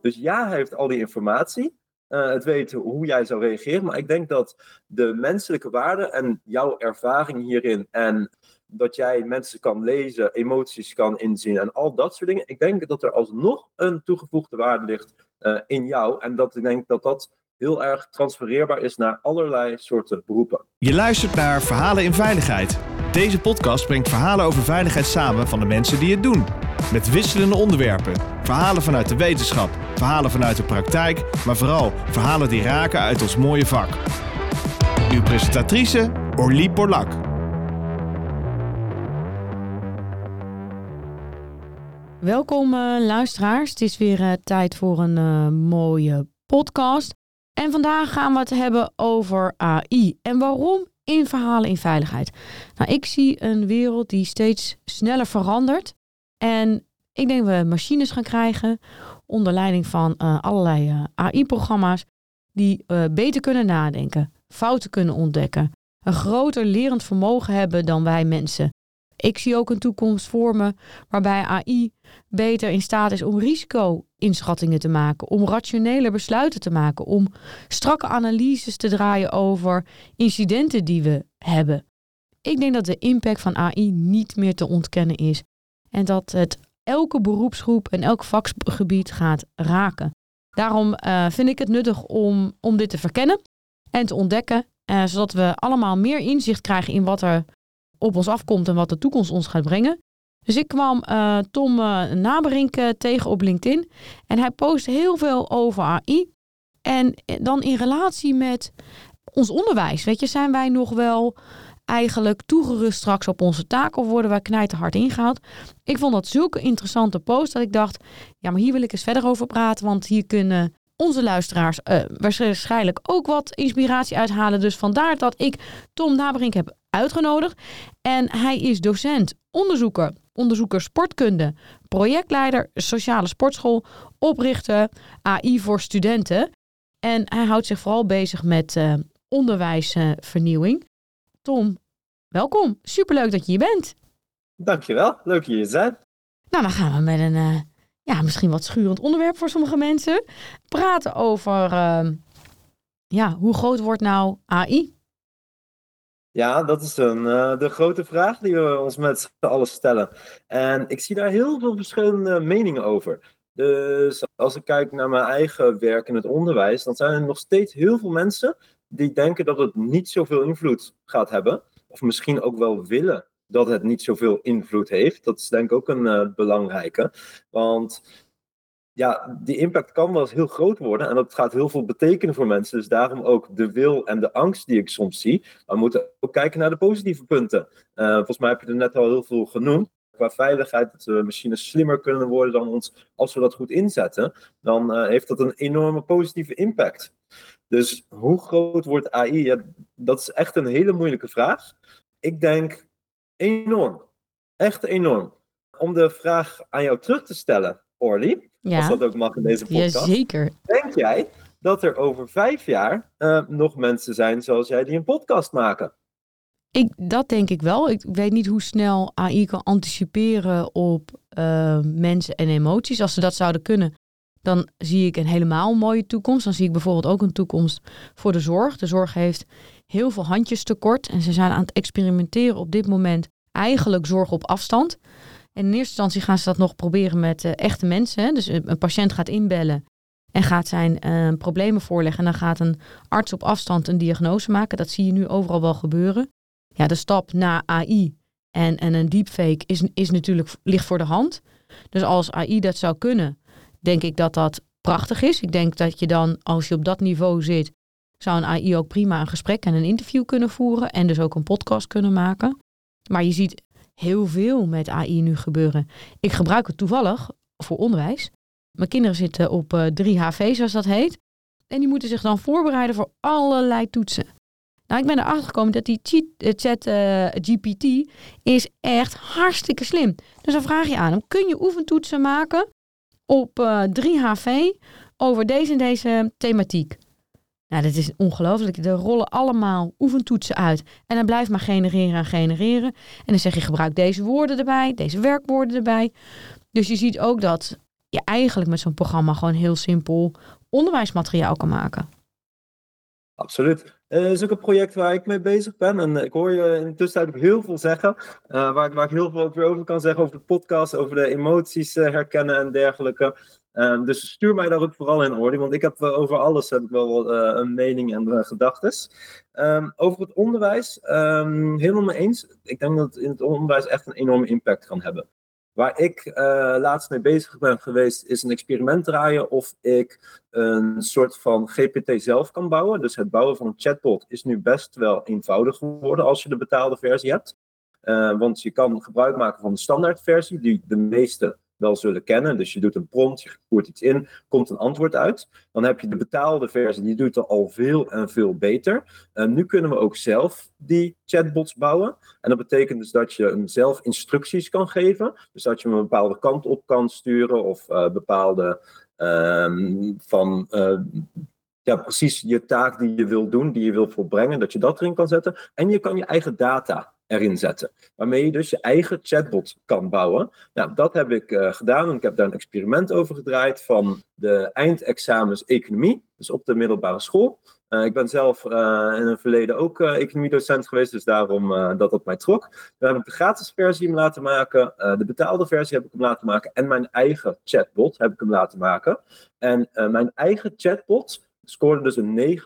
Dus ja, heeft al die informatie. Uh, het weet hoe jij zou reageren. Maar ik denk dat de menselijke waarde en jouw ervaring hierin en dat jij mensen kan lezen, emoties kan inzien en al dat soort dingen. Ik denk dat er alsnog een toegevoegde waarde ligt uh, in jou. En dat ik denk dat dat heel erg transfereerbaar is naar allerlei soorten beroepen. Je luistert naar Verhalen in Veiligheid. Deze podcast brengt verhalen over veiligheid samen van de mensen die het doen. Met wisselende onderwerpen. Verhalen vanuit de wetenschap, verhalen vanuit de praktijk, maar vooral verhalen die raken uit ons mooie vak. Uw presentatrice Orlie Borlak. Welkom uh, luisteraars. Het is weer uh, tijd voor een uh, mooie podcast. En vandaag gaan we het hebben over AI. En waarom in verhalen in veiligheid? Nou, ik zie een wereld die steeds sneller verandert. En ik denk we machines gaan krijgen onder leiding van allerlei AI-programma's die beter kunnen nadenken, fouten kunnen ontdekken, een groter lerend vermogen hebben dan wij mensen. Ik zie ook een toekomst voor me waarbij AI beter in staat is om risico-inschattingen te maken, om rationele besluiten te maken, om strakke analyses te draaien over incidenten die we hebben. Ik denk dat de impact van AI niet meer te ontkennen is en dat het elke beroepsgroep en elk vakgebied gaat raken. Daarom uh, vind ik het nuttig om, om dit te verkennen en te ontdekken, uh, zodat we allemaal meer inzicht krijgen in wat er op ons afkomt en wat de toekomst ons gaat brengen. Dus ik kwam uh, Tom Naberink tegen op LinkedIn. En hij post heel veel over AI. En dan in relatie met ons onderwijs. Weet je, zijn wij nog wel eigenlijk toegerust straks op onze taak of worden wij knijterhard ingehaald? Ik vond dat zulke interessante post dat ik dacht, ja, maar hier wil ik eens verder over praten, want hier kunnen onze luisteraars uh, waarschijnlijk ook wat inspiratie uithalen. Dus vandaar dat ik Tom Naberink heb uitgenodigd. En hij is docent, onderzoeker, onderzoeker sportkunde, projectleider sociale sportschool, oprichter AI voor studenten. En hij houdt zich vooral bezig met uh, onderwijsvernieuwing. Tom, welkom. Superleuk dat je hier bent. Dankjewel, leuk hier te zijn. Nou, dan gaan we met een uh, ja, misschien wat schurend onderwerp voor sommige mensen praten over uh, ja, hoe groot wordt nou AI? Ja, dat is een, uh, de grote vraag die we ons met z'n allen stellen. En ik zie daar heel veel verschillende meningen over. Dus als ik kijk naar mijn eigen werk in het onderwijs, dan zijn er nog steeds heel veel mensen die denken dat het niet zoveel invloed gaat hebben. Of misschien ook wel willen dat het niet zoveel invloed heeft. Dat is denk ik ook een uh, belangrijke. Want ja, die impact kan wel eens heel groot worden en dat gaat heel veel betekenen voor mensen. Dus daarom ook de wil en de angst die ik soms zie. Maar we moeten ook kijken naar de positieve punten. Uh, volgens mij heb je er net al heel veel genoemd. Qua veiligheid, dat de machines slimmer kunnen worden dan ons als we dat goed inzetten. Dan uh, heeft dat een enorme positieve impact. Dus hoe groot wordt AI? Ja, dat is echt een hele moeilijke vraag. Ik denk enorm. Echt enorm. Om de vraag aan jou terug te stellen, Orly. Ja. Als dat ook mag in deze podcast. Jazeker. Denk jij dat er over vijf jaar uh, nog mensen zijn zoals jij die een podcast maken? Ik, dat denk ik wel. Ik weet niet hoe snel AI kan anticiperen op uh, mensen en emoties. Als ze dat zouden kunnen, dan zie ik een helemaal mooie toekomst. Dan zie ik bijvoorbeeld ook een toekomst voor de zorg. De zorg heeft heel veel handjes tekort en ze zijn aan het experimenteren op dit moment eigenlijk zorg op afstand. En in eerste instantie gaan ze dat nog proberen met uh, echte mensen. Dus een patiënt gaat inbellen en gaat zijn uh, problemen voorleggen. En dan gaat een arts op afstand een diagnose maken. Dat zie je nu overal wel gebeuren. Ja, de stap naar AI en, en een deepfake is, is natuurlijk, ligt voor de hand. Dus als AI dat zou kunnen, denk ik dat dat prachtig is. Ik denk dat je dan, als je op dat niveau zit, zou een AI ook prima een gesprek en een interview kunnen voeren. En dus ook een podcast kunnen maken. Maar je ziet heel veel met AI nu gebeuren. Ik gebruik het toevallig voor onderwijs. Mijn kinderen zitten op uh, 3HV, zoals dat heet. En die moeten zich dan voorbereiden voor allerlei toetsen. Nou, ik ben erachter gekomen dat die chat uh, GPT is echt hartstikke slim. Dus dan vraag je aan hem, kun je oefentoetsen maken op uh, 3HV over deze en deze thematiek? Nou, dat is ongelooflijk. Er rollen allemaal oefentoetsen uit. En dan blijft maar genereren en genereren. En dan zeg je gebruik deze woorden erbij, deze werkwoorden erbij. Dus je ziet ook dat je eigenlijk met zo'n programma gewoon heel simpel onderwijsmateriaal kan maken. Absoluut. Het is ook een project waar ik mee bezig ben. En ik hoor je in de tussentijd ook heel veel zeggen. Uh, waar, waar, ik heel veel over kan zeggen. Over de podcast, over de emoties uh, herkennen en dergelijke. Uh, dus stuur mij daar ook vooral in orde. Want ik heb over alles heb ik wel een mening en gedachten. Um, over het onderwijs, um, helemaal mee eens. Ik denk dat het in het onderwijs echt een enorme impact kan hebben. Waar ik uh, laatst mee bezig ben geweest, is een experiment draaien of ik een soort van GPT zelf kan bouwen. Dus het bouwen van een chatbot is nu best wel eenvoudig geworden als je de betaalde versie hebt. Uh, want je kan gebruik maken van de standaardversie, die de meeste wel zullen kennen. Dus je doet een prompt, je voert iets in, komt een antwoord uit. Dan heb je de betaalde versie, die doet er al veel en veel beter. Uh, nu kunnen we ook zelf die chatbots bouwen. En dat betekent dus dat je hem zelf instructies kan geven. Dus dat je hem een bepaalde kant op kan sturen of uh, bepaalde uh, van uh, ja, precies je taak die je wil doen, die je wil volbrengen, dat je dat erin kan zetten. En je kan je eigen data erin zetten. Waarmee je dus je eigen chatbot kan bouwen. Nou, dat heb ik uh, gedaan en ik heb daar een experiment over gedraaid van de eindexamens economie, dus op de middelbare school. Uh, ik ben zelf uh, in het verleden ook economiedocent geweest, dus daarom dat dat mij trok. Daar heb ik de gratis versie hem laten maken, de betaalde versie heb ik hem laten maken en mijn eigen chatbot heb ik hem laten maken. En mijn eigen chatbot scoorde dus een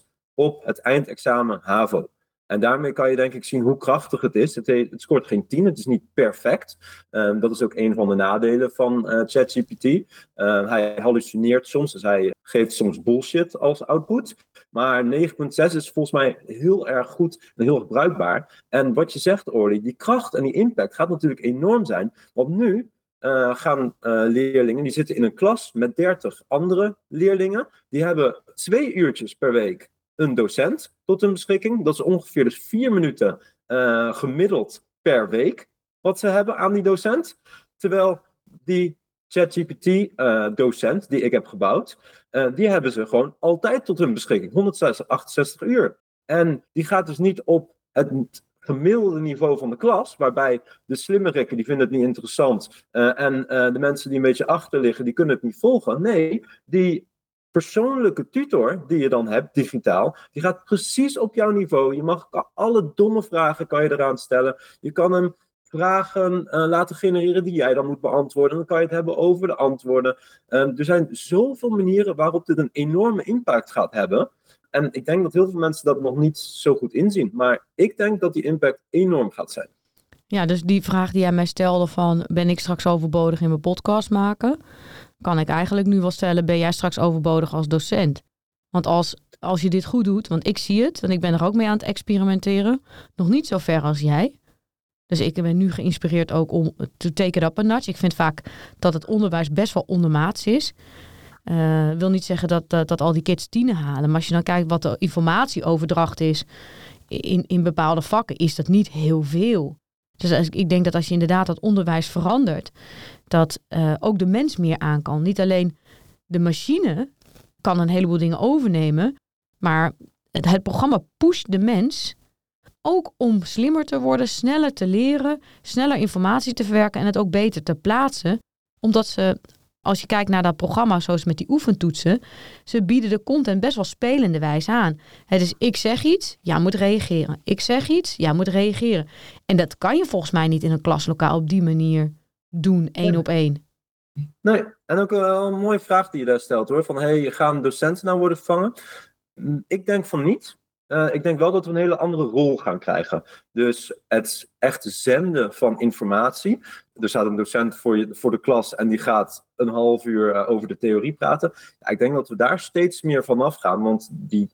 9,6 op het eindexamen HAVO. En daarmee kan je denk ik zien hoe krachtig het is. Het, het scoort geen 10, het is niet perfect. Um, dat is ook een van de nadelen van uh, ChatGPT. Uh, hij hallucineert soms, dus hij geeft soms bullshit als output. Maar 9.6 is volgens mij heel erg goed en heel erg bruikbaar. En wat je zegt, Orly, die kracht en die impact gaat natuurlijk enorm zijn. Want nu uh, gaan uh, leerlingen, die zitten in een klas met 30 andere leerlingen. Die hebben twee uurtjes per week een docent tot hun beschikking. Dat is ongeveer dus vier minuten uh, gemiddeld per week wat ze hebben aan die docent. Terwijl die ChatGPT-docent die ik heb gebouwd, die hebben ze gewoon altijd tot hun beschikking. 168 uur. En die gaat dus niet op het gemiddelde niveau van de klas, waarbij de slimmerikken die vinden het niet interessant en de mensen die een beetje achter liggen, die kunnen het niet volgen. Nee, die persoonlijke tutor die je dan hebt, digitaal, die gaat precies op jouw niveau. Je mag alle domme vragen kan je eraan stellen. Je kan hem vragen uh, laten genereren die jij dan moet beantwoorden. Dan kan je het hebben over de antwoorden. Uh, er zijn zoveel manieren waarop dit een enorme impact gaat hebben. En ik denk dat heel veel mensen dat nog niet zo goed inzien. Maar ik denk dat die impact enorm gaat zijn. Ja, dus die vraag die jij mij stelde van ben ik straks overbodig in mijn podcast maken? Kan ik eigenlijk nu wel stellen, ben jij straks overbodig als docent? Want als, als je dit goed doet, want ik zie het en ik ben er ook mee aan het experimenteren, nog niet zo ver als jij. Dus ik ben nu geïnspireerd ook om te take it up a notch. Ik vind vaak dat het onderwijs best wel ondermaats is. Uh, wil niet zeggen dat, dat, dat al die kids tienen halen. Maar als je dan kijkt wat de informatieoverdracht is in, in bepaalde vakken, is dat niet heel veel. Dus ik denk dat als je inderdaad dat onderwijs verandert, dat uh, ook de mens meer aan kan. Niet alleen de machine kan een heleboel dingen overnemen, maar het, het programma pusht de mens ook om slimmer te worden, sneller te leren, sneller informatie te verwerken en het ook beter te plaatsen. Omdat ze als je kijkt naar dat programma, zoals met die oefentoetsen, ze bieden de content best wel spelende wijze aan. Het is ik zeg iets, jij moet reageren. Ik zeg iets, jij moet reageren. En dat kan je volgens mij niet in een klaslokaal op die manier doen, één op één. Nee, en ook een mooie vraag die je daar stelt hoor. Van hey, gaan docenten nou worden vervangen? Ik denk van niet. Uh, ik denk wel dat we een hele andere rol gaan krijgen. Dus het echt zenden van informatie. Er staat een docent voor, je, voor de klas en die gaat een half uur uh, over de theorie praten. Ja, ik denk dat we daar steeds meer vanaf gaan, want die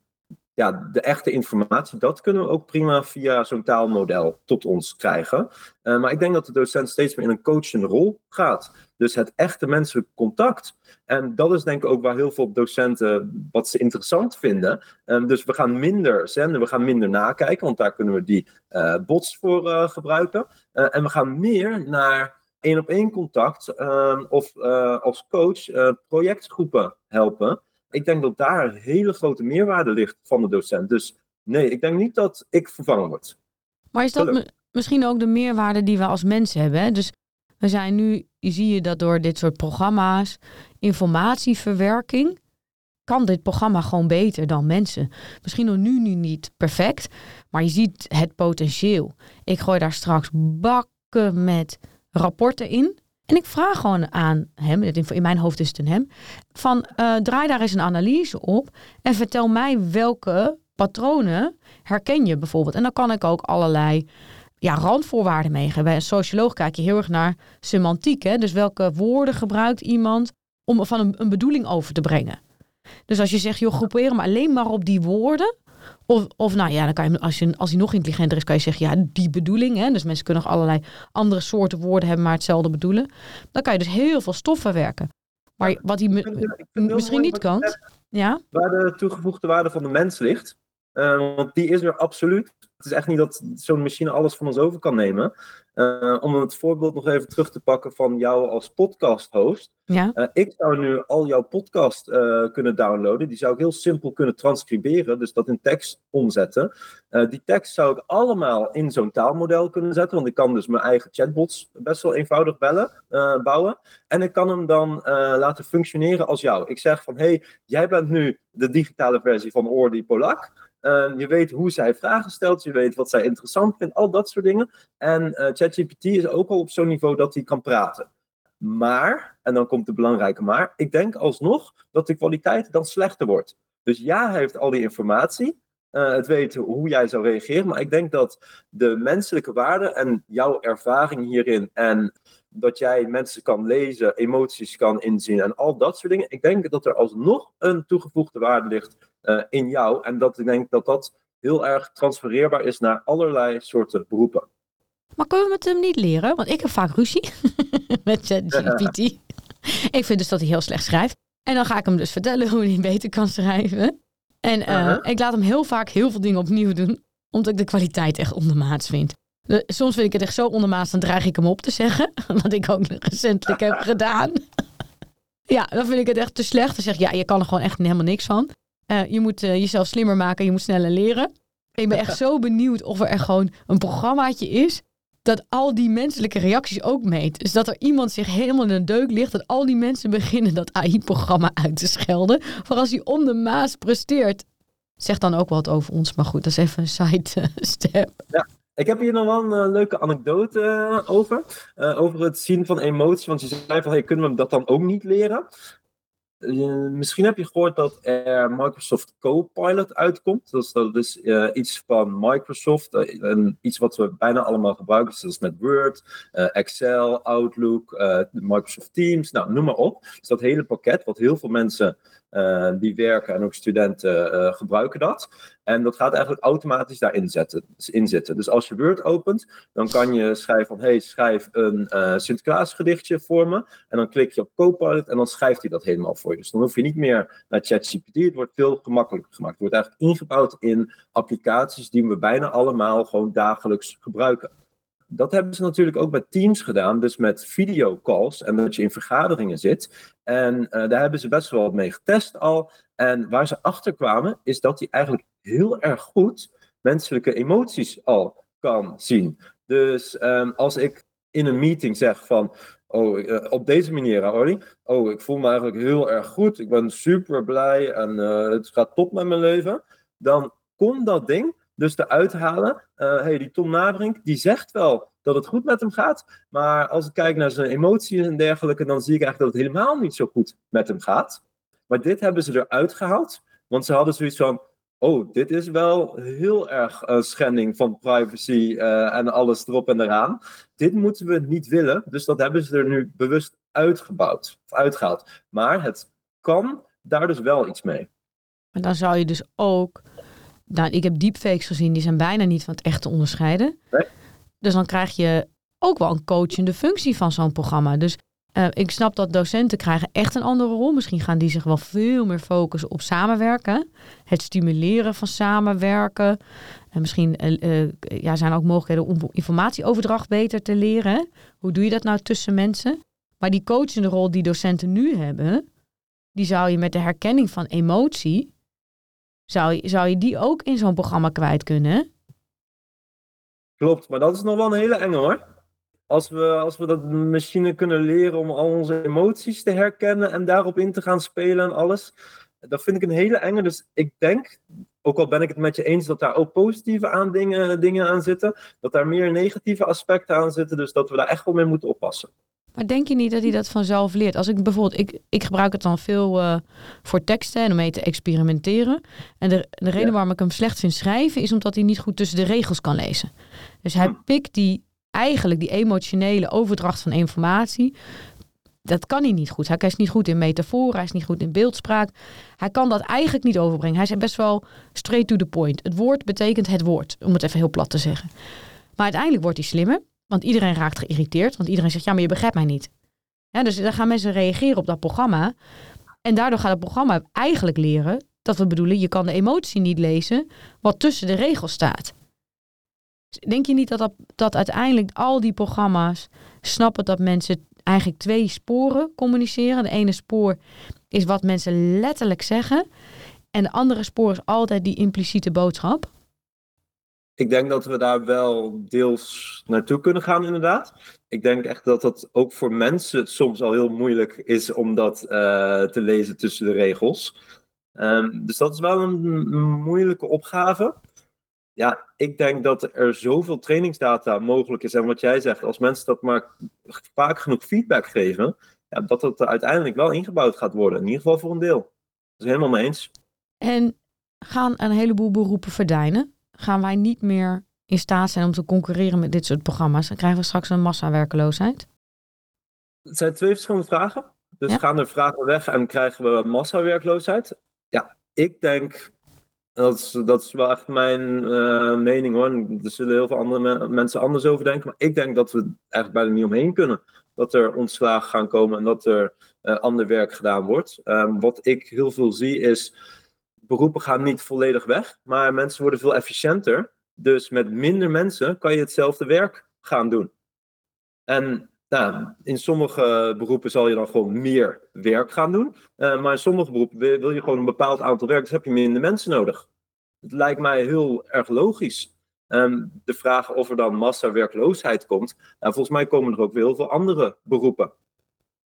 ja, de echte informatie, dat kunnen we ook prima via zo'n taalmodel tot ons krijgen. Uh, maar ik denk dat de docent steeds meer in een coachende rol gaat. Dus het echte menselijk contact. En dat is denk ik ook waar heel veel docenten wat ze interessant vinden. Um, dus we gaan minder zenden, we gaan minder nakijken, want daar kunnen we die uh, bots voor uh, gebruiken. en we gaan meer naar één op één contact um, of als coach projectgroepen helpen ik denk dat daar een hele grote meerwaarde ligt van de docent. Dus nee, ik denk niet dat ik vervangen word. Maar is dat misschien ook de meerwaarde die we als mensen hebben? Hè? Dus we zijn nu zie je dat door dit soort programma's, informatieverwerking, kan dit programma gewoon beter dan mensen. Misschien nog nu, nu niet perfect, maar je ziet het potentieel. Ik gooi daar straks bakken met rapporten in. En ik vraag gewoon aan hem, in mijn hoofd is het een hem, van uh, draai daar eens een analyse op en vertel mij welke patronen herken je bijvoorbeeld. En dan kan ik ook allerlei ja, randvoorwaarden meegeven. Bij een socioloog kijk je heel erg naar semantiek. Hè? Dus welke woorden gebruikt iemand om van een, een bedoeling over te brengen. Dus als je zegt, joh, groepeer hem alleen maar op die woorden. Of, of nou ja, dan kan je, als, je, als hij nog intelligenter is, kan je zeggen, ja, die bedoeling. Hè? Dus mensen kunnen nog allerlei andere soorten woorden hebben, maar hetzelfde bedoelen. Dan kan je dus heel veel stof verwerken. Maar wat hij misschien niet kan. Ja? Waar de toegevoegde waarde van de mens ligt. Uh, want die is er absoluut. Het is echt niet dat zo'n machine alles van ons over kan nemen. Uh, om het voorbeeld nog even terug te pakken van jou als podcast-host. Ja. Uh, ik zou nu al jouw podcast uh, kunnen downloaden. Die zou ik heel simpel kunnen transcriberen, dus dat in tekst omzetten. die tekst zou ik allemaal in zo'n taalmodel kunnen zetten, want ik kan dus mijn eigen chatbots best wel eenvoudig bellen, bouwen. En ik kan hem dan laten functioneren als jou. Ik zeg van, hey, jij bent nu de digitale versie van Ordi Polak. Uh, je weet hoe zij vragen stelt, je weet wat zij interessant vindt, al dat soort dingen. En uh, ChatGPT is ook al op zo'n niveau dat hij kan praten. Maar, en dan komt de belangrijke maar, ik denk alsnog dat de kwaliteit dan slechter wordt. Dus ja, hij heeft al die informatie, uh, het weten hoe jij zou reageren, maar ik denk dat de menselijke waarde en jouw ervaring hierin en dat jij mensen kan lezen, emoties kan inzien en al dat soort dingen. Ik denk dat er alsnog een toegevoegde waarde ligt in jou. En dat ik denk dat dat heel erg transfereerbaar is naar allerlei soorten beroepen. Maar kunnen we het hem niet leren? Want ik heb vaak ruzie met ChatGPT. ik vind dus dat hij heel slecht schrijft. En dan ga ik hem dus vertellen hoe hij beter kan schrijven. En uh, uh-huh. ik laat hem heel vaak heel veel dingen opnieuw doen, omdat ik de kwaliteit echt ondermaats vind. soms vind ik het echt zo ondermaats, dan dreig ik hem op te zeggen. Wat ik ook recentelijk heb gedaan. ja, dan vind ik het echt te slecht. Dan zeg ik, ja, je kan er gewoon echt helemaal niks van. Uh, je moet uh, jezelf slimmer maken, je moet sneller leren. ik ben echt zo benieuwd of er echt gewoon een programmaatje is dat al die menselijke reacties ook meet. Dus dat er iemand zich helemaal in een deuk ligt, dat al die mensen beginnen dat AI-programma uit te schelden. Voor als hij om de maas presteert. Zegt dan ook wat over ons, maar goed, dat is even een side step. Ja. Ik heb hier nog wel een uh, leuke anekdote uh, over. Uh, over het zien van emoties. Want je zei van, hey, kunnen we dat dan ook niet leren? Misschien heb je gehoord dat er Microsoft Copilot uitkomt. Dus dat is uh, iets van Microsoft, uh, en iets wat we bijna allemaal gebruiken. Dus met Word, uh, Excel, Outlook, Microsoft Teams, nou, noem maar op. Dus dat hele pakket, wat heel veel mensen die werken en ook studenten gebruiken dat. En dat gaat eigenlijk automatisch daarin zetten, inzetten. Dus als je Word opent, dan kan je schrijven van... hey, schrijf een uh, Sinterklaas gedichtje voor me. En dan klik je op Copilot en dan schrijft hij dat helemaal voor je. Dus dan hoef je niet meer naar ChatGPT. Het wordt veel gemakkelijker gemaakt. Het wordt eigenlijk ingebouwd in applicaties die we bijna allemaal gewoon dagelijks gebruiken. Dat hebben ze natuurlijk ook met Teams gedaan, dus met videocalls en dat je in vergaderingen zit. En uh, daar hebben ze best wel wat mee getest al. En waar ze achter kwamen, is dat hij eigenlijk heel erg goed menselijke emoties al kan zien. Dus um, als ik in een meeting zeg van, oh, uh, op deze manier, oh, ik voel me eigenlijk heel erg goed, ik ben super blij en uh, het gaat top met mijn leven, dan kon dat ding dus eruit halen. Uh, hey, die Tom Nabrink, die zegt wel dat het goed met hem gaat, maar als ik kijk naar zijn emoties en dergelijke, dan zie ik eigenlijk dat het helemaal niet zo goed met hem gaat. Maar dit hebben ze eruit gehaald, want ze hadden zoiets van, oh, dit is wel heel erg een schending van privacy uh, en alles erop en eraan. Dit moeten we niet willen, dus dat hebben ze er nu bewust uitgebouwd, of uitgehaald. Maar het kan daar dus wel iets mee. Maar dan zou je dus ook, nou, ik heb deepfakes gezien, die zijn bijna niet van het echt te onderscheiden. Nee. Dus dan krijg je ook wel een coachende functie van zo'n programma. Dus uh, ik snap dat docenten krijgen echt een andere rol. Misschien gaan die zich wel veel meer focussen op samenwerken. Het stimuleren van samenwerken. En misschien uh, uh, ja, zijn er ook mogelijkheden om informatieoverdracht beter te leren. Hoe doe je dat nou tussen mensen? Maar die coachende rol die docenten nu hebben, die zou je met de herkenning van emotie, zou je, zou je die ook in zo'n programma kwijt kunnen? Klopt, maar dat is nog wel een hele enge hoor. als we, als we dat machine kunnen leren om al onze emoties te herkennen en daarop in te gaan spelen en alles, dat vind ik een hele enge. Dus ik denk, ook al ben ik het met je eens dat daar ook positieve aan dingen, dingen aan zitten, dat daar meer negatieve aspecten aan zitten, dus dat we daar echt wel mee moeten oppassen. Maar denk je niet dat hij dat vanzelf leert? Als ik bijvoorbeeld, ik, ik gebruik het dan veel uh, voor teksten en om mee te experimenteren. En de, de reden waarom ik hem slecht vind schrijven, is omdat hij niet goed tussen de regels kan lezen. Dus hij hm. pikt die eigenlijk die emotionele overdracht van informatie. Dat kan hij niet goed. Hij is niet goed in metaforen, hij is niet goed in beeldspraak. Hij kan dat eigenlijk niet overbrengen. Hij is best wel straight to the point. Het woord betekent het woord, om het even heel plat te zeggen. Maar uiteindelijk wordt hij slimmer, want iedereen raakt geïrriteerd. Want iedereen zegt, ja, maar je begrijpt mij niet. Dus dan gaan mensen reageren op dat programma. En daardoor gaat het programma eigenlijk leren dat we bedoelen, je kan de emotie niet lezen wat tussen de regels staat. Denk je niet dat, dat, dat uiteindelijk al die programma's snappen dat mensen eigenlijk twee sporen communiceren? De ene spoor is wat mensen letterlijk zeggen. En de andere spoor is altijd die impliciete boodschap. Ik denk dat we daar wel deels naartoe kunnen gaan, inderdaad. Ik denk echt dat dat ook voor mensen soms al heel moeilijk is om dat uh, te lezen tussen de regels. Um, dus dat is wel een moeilijke opgave. Ja, ik denk dat er zoveel trainingsdata mogelijk is. En wat jij zegt, als mensen dat maar vaak genoeg feedback geven, ja, dat het uiteindelijk wel ingebouwd gaat worden. In ieder geval voor een deel. Dat is helemaal mee eens. En gaan een heleboel beroepen verdwijnen? Gaan wij niet meer in staat zijn om te concurreren met dit soort programma's? Dan krijgen we straks een massawerkeloosheid? Het zijn twee verschillende vragen. Dus gaan er vragen weg en krijgen we massawerkloosheid? Ja, ik denk dat is, dat is wel echt mijn uh, mening hoor. Er zullen heel veel andere mensen anders over denken. Maar ik denk dat we eigenlijk bijna niet omheen kunnen. Dat er ontslagen gaan komen en dat er uh, ander werk gedaan wordt. Um, wat ik heel veel zie is. Beroepen gaan niet volledig weg. Maar mensen worden veel efficiënter. Dus met minder mensen kan je hetzelfde werk gaan doen. En nou, in sommige beroepen zal je dan gewoon meer werk gaan doen. Uh, maar in sommige beroepen wil, je gewoon een bepaald aantal werk. Dus heb je minder mensen nodig. Het lijkt mij heel erg logisch. Um, de vraag of er dan massawerkloosheid komt. Nou, volgens mij komen er ook weer heel veel andere beroepen.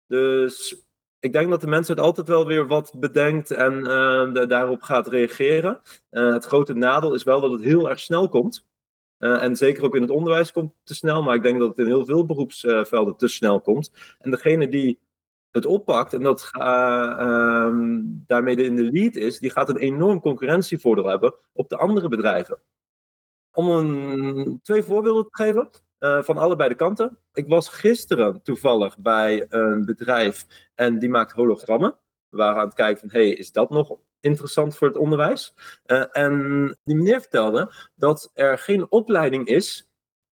Dus ik denk dat de mensen het altijd wel weer wat bedenkt en uh, daarop gaat reageren. Uh, het grote nadeel is wel dat het heel erg snel komt. Uh, en zeker ook in het onderwijs komt het te snel, maar ik denk dat het in heel veel beroepsvelden te snel komt. En degene die het oppakt en dat um, daarmee in de lead is, die gaat een enorm concurrentievoordeel hebben op de andere bedrijven. Om een, twee voorbeelden te geven uh, van allebei de kanten. Ik was gisteren toevallig bij een bedrijf en die maakt hologrammen. We waren aan het kijken van, hey, is dat nog interessant voor het onderwijs? Uh, en die meneer vertelde dat er geen opleiding is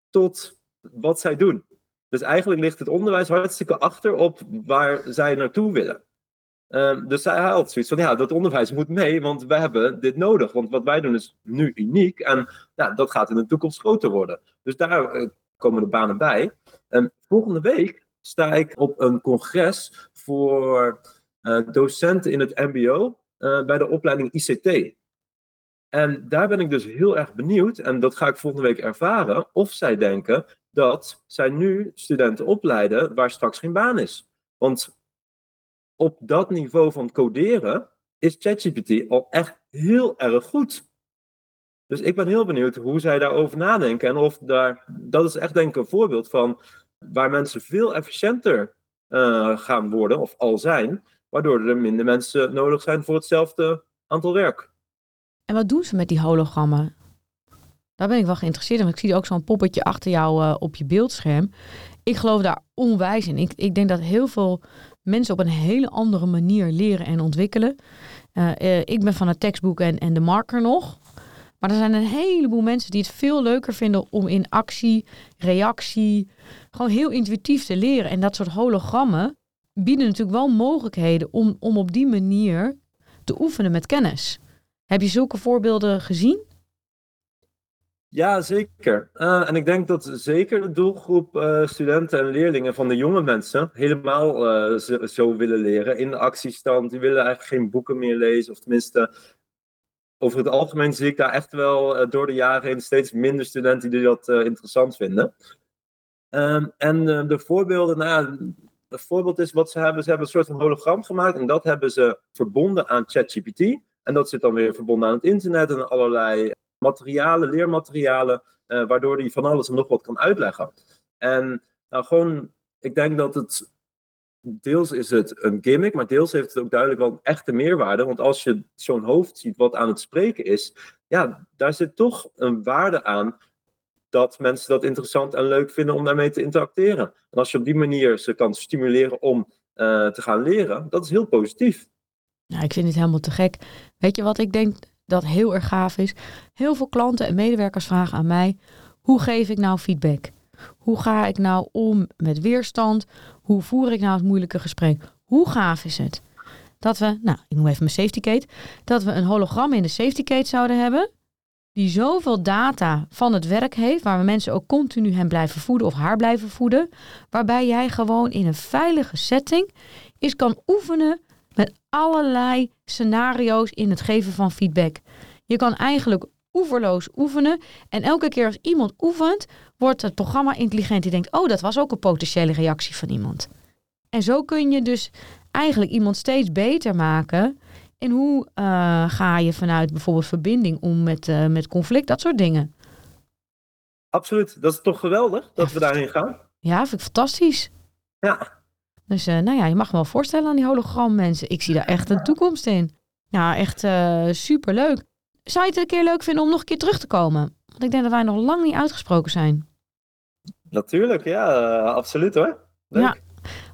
tot wat zij doen. Dus eigenlijk ligt het onderwijs hartstikke achter op waar zij naartoe willen. Um, dus zij haalt zoiets van, ja, dat onderwijs moet mee, want we hebben dit nodig. Want wat wij doen is nu uniek en ja, dat gaat in de toekomst groter worden. Dus daar uh, komen de banen bij. En volgende week sta ik op een congres voor uh, docenten in het mbo uh, bij de opleiding ICT. En daar ben ik dus heel erg benieuwd, en dat ga ik volgende week ervaren, of zij denken dat zij nu studenten opleiden waar straks geen baan is. Want op dat niveau van coderen is ChatGPT al echt heel erg goed. Dus ik ben heel benieuwd hoe zij daarover nadenken. En of daar, dat is echt denk ik een voorbeeld van waar mensen veel efficiënter uh, gaan worden, of al zijn, waardoor er minder mensen nodig zijn voor hetzelfde aantal werk. En wat doen ze met die hologrammen? Daar ben ik wel geïnteresseerd in. Ik zie ook zo'n poppetje achter jou uh, op je beeldscherm. Ik geloof daar onwijs in. Ik, ik denk dat heel veel mensen op een hele andere manier leren en ontwikkelen. Uh, ik ben van het tekstboek en, en de marker nog. Maar er zijn een heleboel mensen die het veel leuker vinden om in actie, reactie, gewoon heel intuïtief te leren. En dat soort hologrammen bieden natuurlijk wel mogelijkheden om, om op die manier te oefenen met kennis. Heb je zulke voorbeelden gezien? Ja, zeker. Uh, en ik denk dat zeker de doelgroep uh, studenten en leerlingen van de jonge mensen helemaal zo, zo, willen leren in de actiestand. Die willen eigenlijk geen boeken meer lezen, of tenminste, over het algemeen zie ik daar echt wel door de jaren heen steeds minder studenten die dat interessant vinden. Ehm, en uh, de voorbeelden, nou, een voorbeeld is wat ze hebben. Ze hebben een soort van hologram gemaakt en dat hebben ze verbonden aan ChatGPT. En dat zit dan weer verbonden aan het internet en allerlei materialen, leermaterialen, waardoor hij van alles en nog wat kan uitleggen. En nou, gewoon, ik denk dat het deels is het een gimmick, maar deels heeft het ook duidelijk wel een echte meerwaarde. Want als je zo'n hoofd ziet wat aan het spreken is, ja, daar zit toch een waarde aan dat mensen dat interessant en leuk vinden om daarmee te interacteren. En als je op die manier ze kan stimuleren om uh, te gaan leren, dat is heel positief. Nou, ik vind het helemaal te gek. Weet je wat ik denk dat heel erg gaaf is? Heel veel klanten en medewerkers vragen aan mij: hoe geef ik nou feedback? Hoe ga ik nou om met weerstand? Hoe voer ik nou het moeilijke gesprek? Hoe gaaf is het dat we, nou, ik noem even mijn safety gate, dat we een hologram in de safety gate zouden hebben, die zoveel data van het werk heeft, waar we mensen ook continu hem blijven voeden of haar blijven voeden, waarbij jij gewoon in een veilige setting is kan oefenen met allerlei scenario's in het geven van feedback. Je kan eigenlijk oeverloos oefenen. En elke keer als iemand oefent, wordt het programma intelligent. Die denkt, oh, dat was ook een potentiële reactie van iemand. En zo kun je dus eigenlijk iemand steeds beter maken. En hoe uh, ga je vanuit bijvoorbeeld verbinding om met, uh, met conflict, dat soort dingen. Absoluut, dat is toch geweldig dat ja, we daarin gaan? Ja, vind ik fantastisch. Ja. Dus uh, nou ja, je mag me wel voorstellen aan die hologram mensen. Ik zie daar echt een toekomst in. Ja, echt super leuk. Zou je het een keer leuk vinden om nog een keer terug te komen? Want ik denk dat wij nog lang niet uitgesproken zijn. Natuurlijk, ja, uh, absoluut hoor. Leuk. Ja,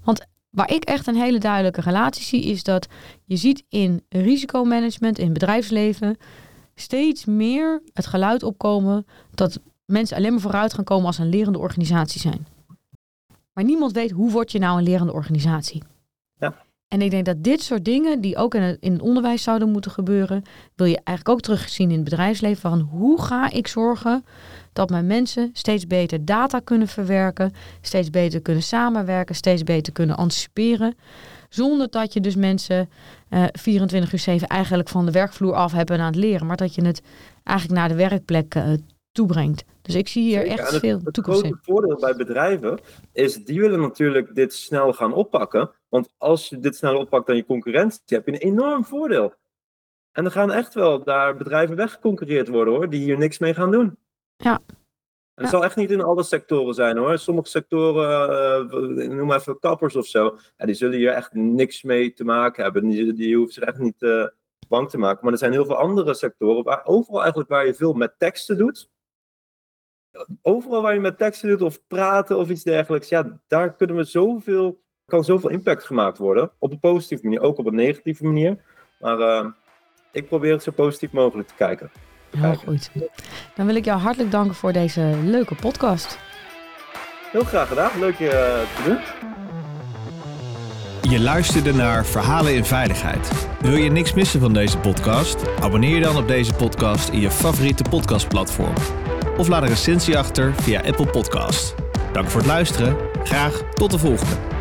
want waar ik echt een hele duidelijke relatie zie, is dat je ziet in risicomanagement, in bedrijfsleven, steeds meer het geluid opkomen dat mensen alleen maar vooruit gaan komen als een lerende organisatie zijn. Maar niemand weet hoe word je nou een lerende organisatie. En ik denk dat dit soort dingen, die ook in het, in het onderwijs zouden moeten gebeuren, wil je eigenlijk ook terugzien in het bedrijfsleven. Van hoe ga ik zorgen dat mijn mensen steeds beter data kunnen verwerken, steeds beter kunnen samenwerken, steeds beter kunnen anticiperen. Zonder dat je dus mensen uh, 24 uur 7 eigenlijk van de werkvloer af hebben aan het leren, maar dat je het eigenlijk naar de werkplek uh, toebrengt. Dus ik zie hier echt het, veel het toekomst in. Het voordeel bij bedrijven is, die willen natuurlijk dit snel gaan oppakken. Want als je dit snel oppakt dan je concurrentie, heb je een enorm voordeel. En er gaan echt wel daar bedrijven weggeconcurreerd worden hoor, die hier niks mee gaan doen. Ja. En het zal echt niet in alle sectoren zijn hoor. Sommige sectoren, uh, noem maar even kappers of zo, ja, die zullen hier echt niks mee te maken hebben. Die, die hoeven zich echt niet uh, bang te maken. Maar er zijn heel veel andere sectoren, waar, overal eigenlijk waar je veel met teksten doet. Overal waar je met teksten doet of praten of iets dergelijks, ja, daar kunnen we zoveel, kan zoveel impact gemaakt worden. Op een positieve manier, ook op een negatieve manier. Maar uh, ik probeer het zo positief mogelijk te kijken. Heel goed. Dan wil ik jou hartelijk danken voor deze leuke podcast. Heel graag gedaan. Leuk je te doen. Je luisterde naar Verhalen in Veiligheid. Wil je niks missen van deze podcast? Abonneer je dan op deze podcast in je favoriete podcastplatform. Of laat een recensie achter via Apple Podcast. Dank voor het luisteren. Graag tot de volgende.